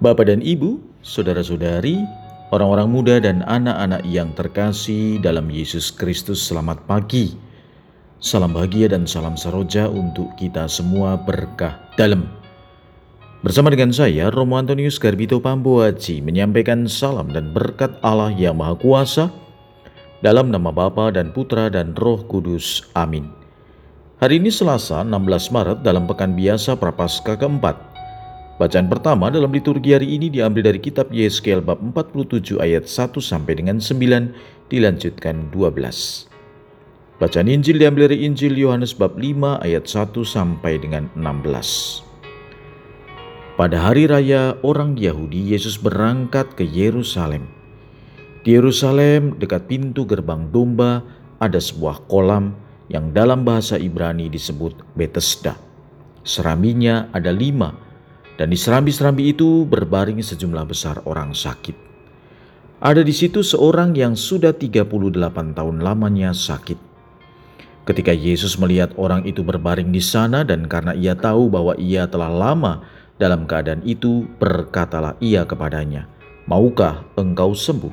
Bapak dan Ibu, saudara-saudari, orang-orang muda dan anak-anak yang terkasih dalam Yesus Kristus, selamat pagi. Salam bahagia dan salam saroja untuk kita semua berkah dalam. Bersama dengan saya, Romo Antonius Garbito Pambuaci, menyampaikan salam dan berkat Allah yang Maha Kuasa, dalam nama Bapa dan Putra dan Roh Kudus. Amin. Hari ini Selasa 16 Maret dalam pekan biasa Prapaskah keempat. Bacaan pertama dalam liturgi hari ini diambil dari kitab Yeskel bab 47 ayat 1 sampai dengan 9 dilanjutkan 12. Bacaan Injil diambil dari Injil Yohanes bab 5 ayat 1 sampai dengan 16. Pada hari raya orang Yahudi, Yesus berangkat ke Yerusalem. Di Yerusalem, dekat pintu gerbang domba, ada sebuah kolam yang dalam bahasa Ibrani disebut Bethesda. Seraminya ada lima, dan di serambi-serambi itu berbaring sejumlah besar orang sakit. Ada di situ seorang yang sudah 38 tahun lamanya sakit. Ketika Yesus melihat orang itu berbaring di sana dan karena ia tahu bahwa ia telah lama dalam keadaan itu, berkatalah ia kepadanya, Maukah engkau sembuh?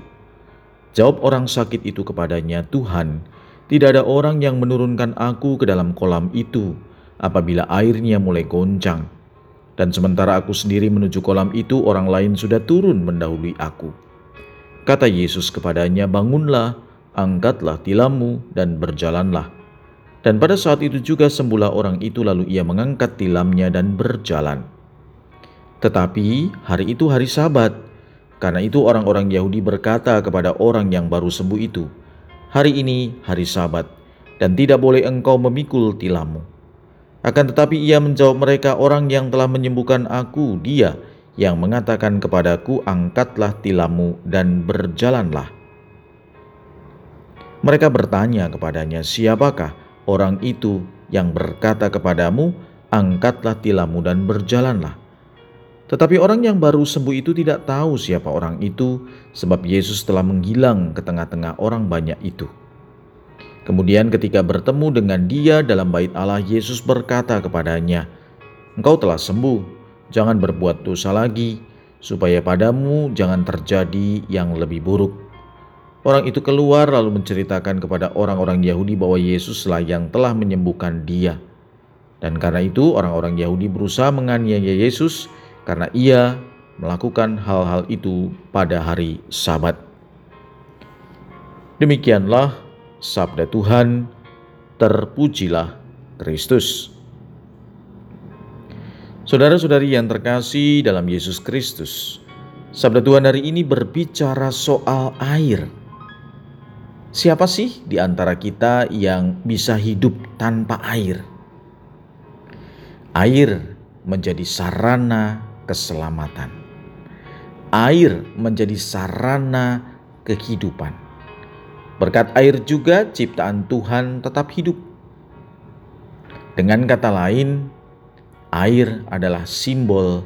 Jawab orang sakit itu kepadanya, Tuhan, tidak ada orang yang menurunkan aku ke dalam kolam itu apabila airnya mulai goncang dan sementara aku sendiri menuju kolam itu, orang lain sudah turun mendahului aku. Kata Yesus kepadanya, "Bangunlah, angkatlah tilammu, dan berjalanlah." Dan pada saat itu juga sembuhlah orang itu, lalu ia mengangkat tilamnya dan berjalan. Tetapi hari itu hari Sabat, karena itu orang-orang Yahudi berkata kepada orang yang baru sembuh itu, "Hari ini hari Sabat, dan tidak boleh engkau memikul tilammu." Akan tetapi ia menjawab mereka, orang yang telah menyembuhkan aku, dia yang mengatakan kepadaku, angkatlah tilammu dan berjalanlah. Mereka bertanya kepadanya, siapakah orang itu yang berkata kepadamu, angkatlah tilammu dan berjalanlah. Tetapi orang yang baru sembuh itu tidak tahu siapa orang itu, sebab Yesus telah menghilang ke tengah-tengah orang banyak itu. Kemudian ketika bertemu dengan dia dalam bait Allah, Yesus berkata kepadanya, Engkau telah sembuh, jangan berbuat dosa lagi, supaya padamu jangan terjadi yang lebih buruk. Orang itu keluar lalu menceritakan kepada orang-orang Yahudi bahwa Yesuslah yang telah menyembuhkan dia. Dan karena itu orang-orang Yahudi berusaha menganiaya Yesus karena ia melakukan hal-hal itu pada hari Sabat. Demikianlah Sabda Tuhan, terpujilah Kristus. Saudara-saudari yang terkasih dalam Yesus Kristus, Sabda Tuhan hari ini berbicara soal air. Siapa sih di antara kita yang bisa hidup tanpa air? Air menjadi sarana keselamatan. Air menjadi sarana kehidupan Berkat air juga ciptaan Tuhan tetap hidup. Dengan kata lain, air adalah simbol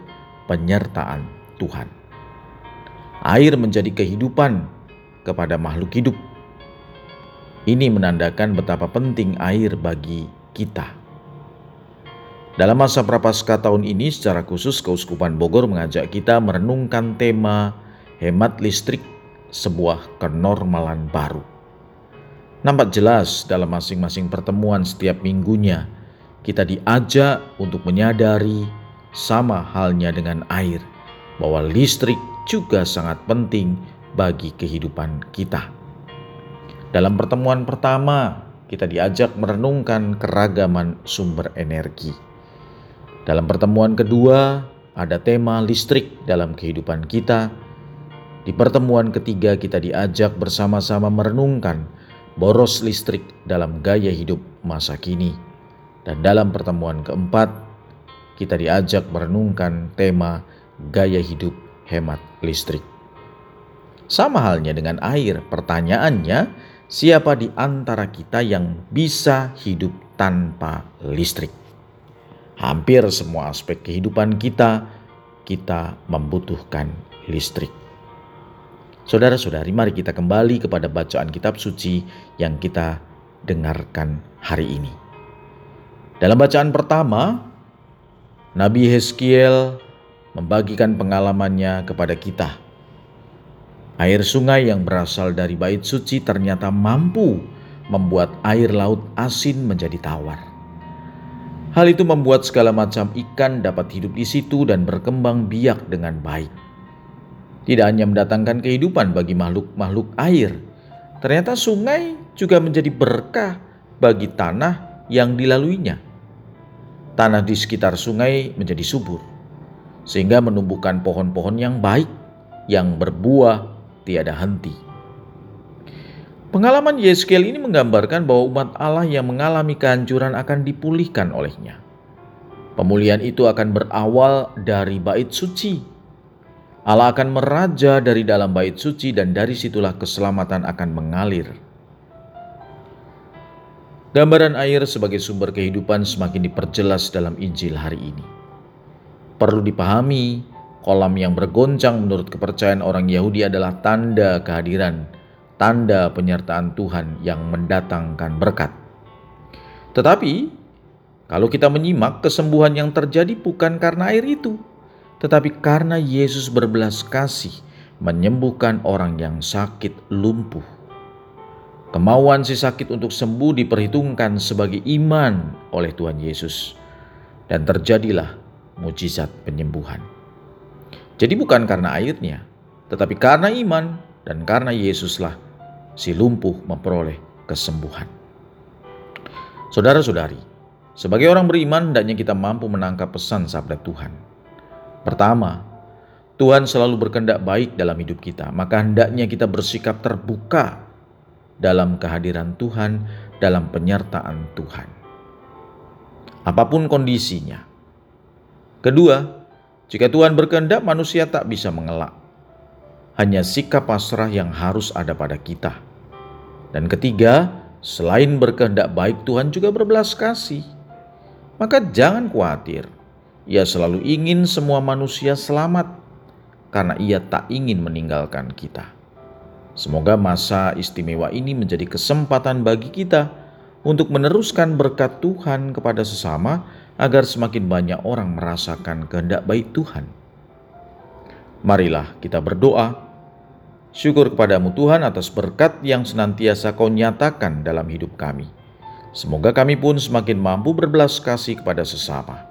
penyertaan Tuhan. Air menjadi kehidupan kepada makhluk hidup. Ini menandakan betapa penting air bagi kita. Dalam masa Prapaskah tahun ini secara khusus Keuskupan Bogor mengajak kita merenungkan tema hemat listrik sebuah kenormalan baru. Nampak jelas dalam masing-masing pertemuan setiap minggunya, kita diajak untuk menyadari sama halnya dengan air, bahwa listrik juga sangat penting bagi kehidupan kita. Dalam pertemuan pertama, kita diajak merenungkan keragaman sumber energi. Dalam pertemuan kedua, ada tema listrik dalam kehidupan kita. Di pertemuan ketiga, kita diajak bersama-sama merenungkan boros listrik dalam gaya hidup masa kini. Dan dalam pertemuan keempat, kita diajak merenungkan tema gaya hidup hemat listrik. Sama halnya dengan air, pertanyaannya, siapa di antara kita yang bisa hidup tanpa listrik? Hampir semua aspek kehidupan kita, kita membutuhkan listrik. Saudara-saudari, mari kita kembali kepada bacaan kitab suci yang kita dengarkan hari ini. Dalam bacaan pertama, Nabi Heskiel membagikan pengalamannya kepada kita. Air sungai yang berasal dari bait suci ternyata mampu membuat air laut asin menjadi tawar. Hal itu membuat segala macam ikan dapat hidup di situ dan berkembang biak dengan baik. Tidak hanya mendatangkan kehidupan bagi makhluk-makhluk air, ternyata sungai juga menjadi berkah bagi tanah yang dilaluinya. Tanah di sekitar sungai menjadi subur, sehingga menumbuhkan pohon-pohon yang baik, yang berbuah tiada henti. Pengalaman Yeskel ini menggambarkan bahwa umat Allah yang mengalami kehancuran akan dipulihkan olehnya. Pemulihan itu akan berawal dari bait suci. Allah akan meraja dari dalam bait suci dan dari situlah keselamatan akan mengalir. Gambaran air sebagai sumber kehidupan semakin diperjelas dalam Injil hari ini. Perlu dipahami, kolam yang bergoncang menurut kepercayaan orang Yahudi adalah tanda kehadiran tanda penyertaan Tuhan yang mendatangkan berkat. Tetapi, kalau kita menyimak, kesembuhan yang terjadi bukan karena air itu, tetapi karena Yesus berbelas kasih menyembuhkan orang yang sakit lumpuh. Kemauan si sakit untuk sembuh diperhitungkan sebagai iman oleh Tuhan Yesus, dan terjadilah mujizat penyembuhan. Jadi, bukan karena airnya, tetapi karena iman dan karena Yesuslah si lumpuh memperoleh kesembuhan. Saudara-saudari, sebagai orang beriman hendaknya kita mampu menangkap pesan sabda Tuhan. Pertama, Tuhan selalu berkendak baik dalam hidup kita, maka hendaknya kita bersikap terbuka dalam kehadiran Tuhan, dalam penyertaan Tuhan. Apa pun kondisinya. Kedua, jika Tuhan berkehendak, manusia tak bisa mengelak hanya sikap pasrah yang harus ada pada kita. Dan ketiga, selain berkehendak baik, Tuhan juga berbelas kasih. Maka jangan khawatir, Ia selalu ingin semua manusia selamat karena Ia tak ingin meninggalkan kita. Semoga masa istimewa ini menjadi kesempatan bagi kita untuk meneruskan berkat Tuhan kepada sesama agar semakin banyak orang merasakan kehendak baik Tuhan. Marilah kita berdoa Syukur kepadamu Tuhan atas berkat yang senantiasa kau nyatakan dalam hidup kami. Semoga kami pun semakin mampu berbelas kasih kepada sesama.